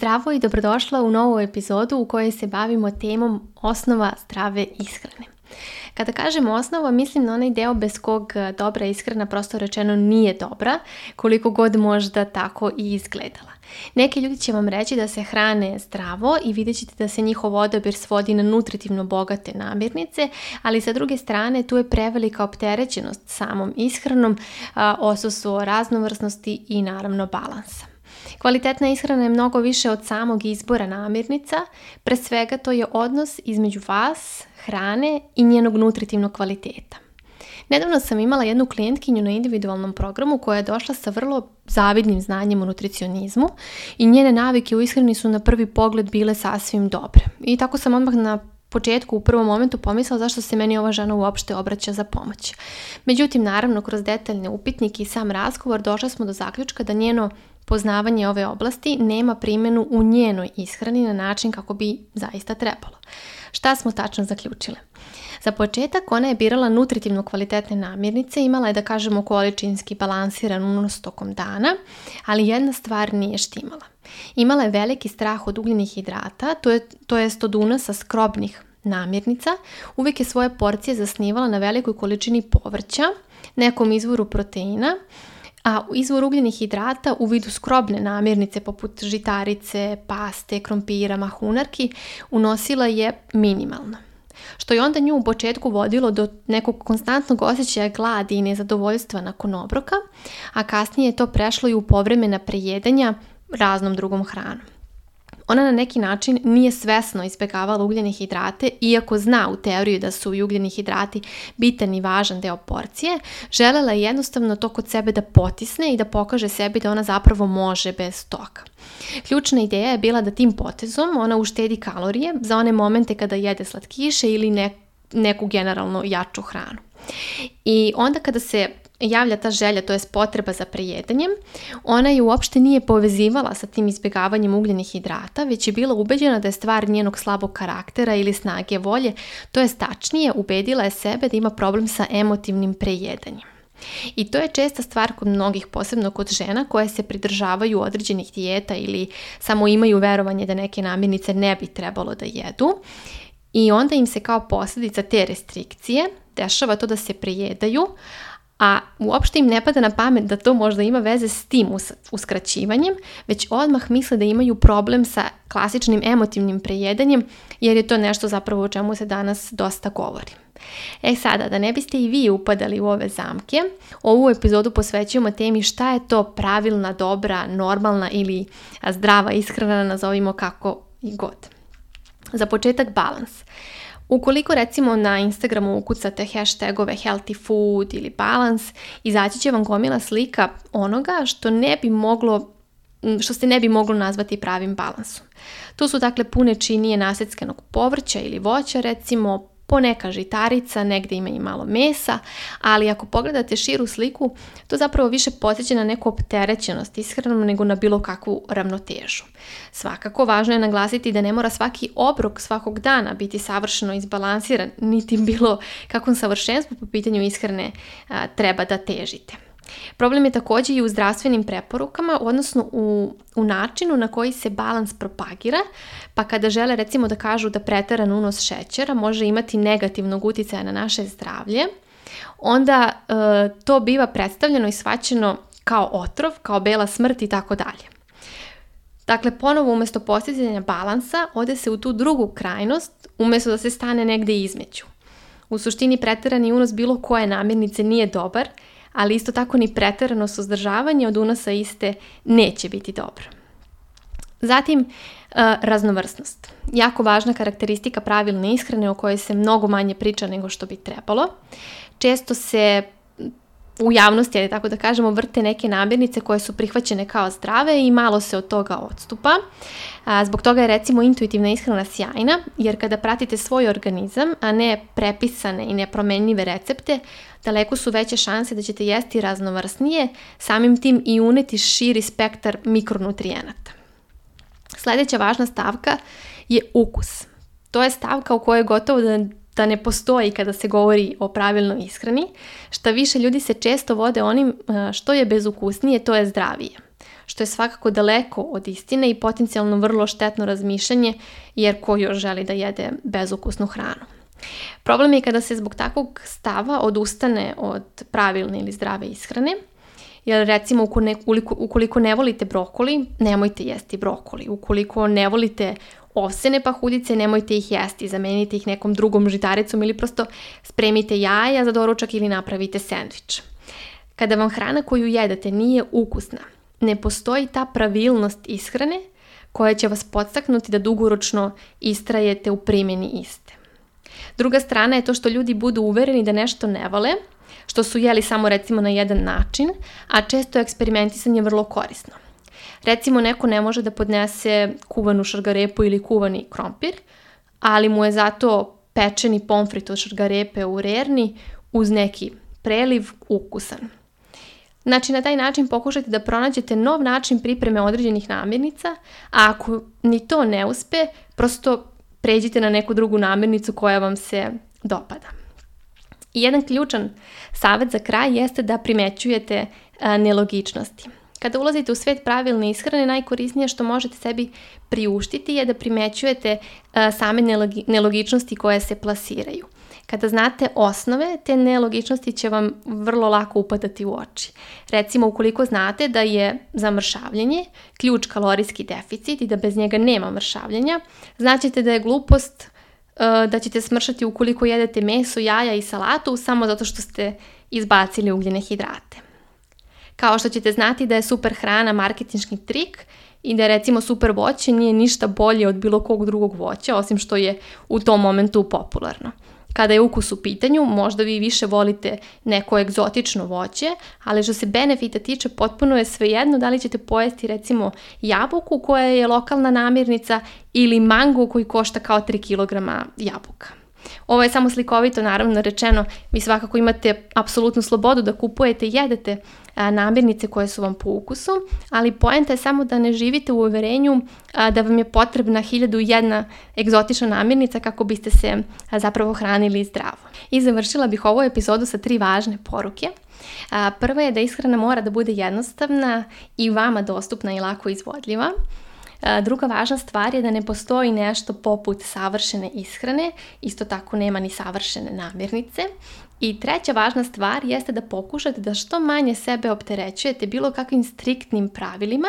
Zdravo i dobrodošla u novu epizodu u kojoj se bavimo temom osnova zdrave ishrane. Kada kažem osnova, mislim na onaj deo bez kog e, dobra ishrana prosto rečeno nije dobra, koliko god možda tako i izgledala. Neki ljudi će vam reći da se hrane zdravo i vidjet ćete da se njihov odabir svodi na nutritivno bogate namirnice, ali sa druge strane tu je prevelika opterećenost samom ishranom, osusu o raznovrsnosti i naravno balansa. Kvalitetna ishrana je mnogo više od samog izbora namirnica, pre svega to je odnos između vas, hrane i njenog nutritivnog kvaliteta. Nedavno sam imala jednu klijentkinju na individualnom programu koja je došla sa vrlo zavidnim znanjem o nutricionizmu i njene navike u ishrani su na prvi pogled bile sasvim dobre. I tako sam odmah na početku u prvom momentu pomislila zašto se meni ova žena uopšte obraća za pomoć. Međutim, naravno, kroz detaljne upitnike i sam razgovor došli smo do zaključka da njeno poznavanje ove oblasti nema primjenu u njenoj ishrani na način kako bi zaista trebalo. Šta smo tačno zaključile? Za početak ona je birala nutritivno kvalitetne namirnice, imala je da kažemo količinski balansiran unos tokom dana, ali jedna stvar nije štimala. Imala je veliki strah od ugljenih hidrata, to, je, to jest od unosa skrobnih namirnica, uvijek je svoje porcije zasnivala na velikoj količini povrća, nekom izvoru proteina, a izvor ugljenih hidrata u vidu skrobne namirnice poput žitarice, paste, krompira, mahunarki unosila je minimalno. Što je onda nju u početku vodilo do nekog konstantnog osjećaja gladi i nezadovoljstva nakon obroka, a kasnije je to prešlo i u povremena prejedanja raznom drugom hranom. Ona na neki način nije svesno izbjegavala ugljene hidrate, iako zna u teoriju da su i ugljeni hidrati bitan i važan deo porcije, želela je jednostavno to kod sebe da potisne i da pokaže sebi da ona zapravo može bez toga. Ključna ideja je bila da tim potezom ona uštedi kalorije za one momente kada jede slatkiše ili neku generalno jaču hranu. I onda kada se javlja ta želja, to je potreba za prejedanjem, ona je uopšte nije povezivala sa tim izbjegavanjem ugljenih hidrata, već je bila ubeđena da je stvar njenog slabog karaktera ili snage volje, to je stačnije, ubedila je sebe da ima problem sa emotivnim prejedanjem. I to je česta stvar kod mnogih, posebno kod žena koje se pridržavaju određenih dijeta ili samo imaju verovanje da neke namirnice ne bi trebalo da jedu. I onda im se kao posljedica te restrikcije dešava to da se prijedaju a uopšte im ne pada na pamet da to možda ima veze s tim uskraćivanjem, već odmah misle da imaju problem sa klasičnim emotivnim prejedanjem, jer je to nešto zapravo o čemu se danas dosta govori. E sada, da ne biste i vi upadali u ove zamke, ovu epizodu posvećujemo temi šta je to pravilna, dobra, normalna ili zdrava ishrana, nazovimo kako i god. Za početak Balans. Ukoliko recimo na Instagramu ukucate hashtagove healthy food ili balance, izaći će vam gomila slika onoga što ne bi moglo što se ne bi moglo nazvati pravim balansom. To su dakle pune činije nasjeckanog povrća ili voća recimo, poneka žitarica, negdje ima i malo mesa, ali ako pogledate širu sliku, to zapravo više podsjeća na neku opterećenost ishranom nego na bilo kakvu ravnotežu. Svakako važno je naglasiti da ne mora svaki obrok svakog dana biti savršeno izbalansiran, niti bilo kakvom savršenstvu po pitanju ishrane treba da težite. Problem je također i u zdravstvenim preporukama, odnosno u, načinu na koji se balans propagira, pa kada žele recimo da kažu da pretaran unos šećera može imati negativnog utjecaja na naše zdravlje, onda e, to biva predstavljeno i svaćeno kao otrov, kao bela smrt i tako dalje. Dakle, ponovo umjesto postizanja balansa ode se u tu drugu krajnost umjesto da se stane negdje između. U suštini preterani unos bilo koje namirnice nije dobar ali isto tako ni pretjerano suzdržavanje od unosa iste neće biti dobro. Zatim, e, raznovrsnost. Jako važna karakteristika pravilne ishrane o kojoj se mnogo manje priča nego što bi trebalo. Često se u javnosti, ali tako da kažemo, vrte neke namirnice koje su prihvaćene kao zdrave i malo se od toga odstupa. zbog toga je recimo intuitivna ishrana sjajna, jer kada pratite svoj organizam, a ne prepisane i nepromenljive recepte, daleko su veće šanse da ćete jesti raznovrsnije, samim tim i uneti širi spektar mikronutrijenata. Sljedeća važna stavka je ukus. To je stavka u kojoj gotovo da ne postoji kada se govori o pravilnoj ishrani. što više, ljudi se često vode onim e, što je bezukusnije, to je zdravije. Što je svakako daleko od istine i potencijalno vrlo štetno razmišljanje, jer ko još želi da jede bezukusnu hranu. Problem je kada se zbog takvog stava odustane od pravilne ili zdrave ishrane, jer recimo ukoliko, ukoliko ne volite brokoli, nemojte jesti brokoli. Ukoliko ne volite Ovsene pahuljice nemojte ih jesti, zamenite ih nekom drugom žitaricom ili prosto spremite jaja za doručak ili napravite sendvič. Kada vam hrana koju jedete nije ukusna, ne postoji ta pravilnost ishrane koja će vas podstaknuti da dugoročno istrajete u primjeni iste. Druga strana je to što ljudi budu uvereni da nešto ne vole, što su jeli samo recimo na jedan način, a često je eksperimentisanje vrlo korisno. Recimo, neko ne može da podnese kuvanu šargarepu ili kuvani krompir, ali mu je zato pečeni pomfrit od šargarepe u rerni uz neki preliv ukusan. Znači, na taj način pokušajte da pronađete nov način pripreme određenih namirnica, a ako ni to ne uspe, prosto pređite na neku drugu namirnicu koja vam se dopada. I jedan ključan savjet za kraj jeste da primećujete e, nelogičnosti. Kada ulazite u svet pravilne ishrane, najkorisnije što možete sebi priuštiti je da primećujete e, same nelogičnosti koje se plasiraju. Kada znate osnove, te nelogičnosti će vam vrlo lako upadati u oči. Recimo, ukoliko znate da je zamršavljenje ključ kalorijski deficit i da bez njega nema mršavljenja, značite da je glupost e, da ćete smršati ukoliko jedete meso, jaja i salatu samo zato što ste izbacili ugljene hidrate. Kao što ćete znati da je super hrana marketinški trik i da recimo super voće nije ništa bolje od bilo kog drugog voća, osim što je u tom momentu popularno. Kada je ukus u pitanju, možda vi više volite neko egzotično voće, ali što se benefita tiče, potpuno je svejedno da li ćete pojesti recimo jabuku koja je lokalna namirnica ili mango koji košta kao 3 kg jabuka. Ovo je samo slikovito, naravno rečeno, vi svakako imate apsolutnu slobodu da kupujete i jedete namirnice koje su vam po ukusu, ali poenta je samo da ne živite u uverenju da vam je potrebna hiljadu jedna egzotična namirnica kako biste se zapravo hranili zdravo. I završila bih ovu epizodu sa tri važne poruke. prva je da ishrana mora da bude jednostavna i vama dostupna i lako izvodljiva. Druga važna stvar je da ne postoji nešto poput savršene ishrane, isto tako nema ni savršene namirnice. I treća važna stvar jeste da pokušate da što manje sebe opterećujete bilo kakvim striktnim pravilima,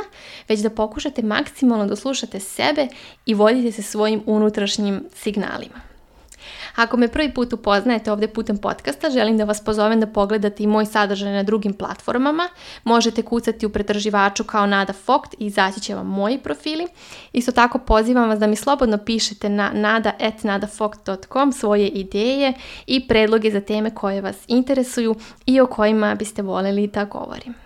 već da pokušate maksimalno doslušate sebe i vodite se svojim unutrašnjim signalima. Ako me prvi put upoznajete ovdje putem podcasta, želim da vas pozovem da pogledate i moj sadržaj na drugim platformama. Možete kucati u pretraživaču kao Nada Fokt i izaći će vam moji profili. Isto tako pozivam vas da mi slobodno pišete na nada.nadafokt.com svoje ideje i predloge za teme koje vas interesuju i o kojima biste voljeli da govorim.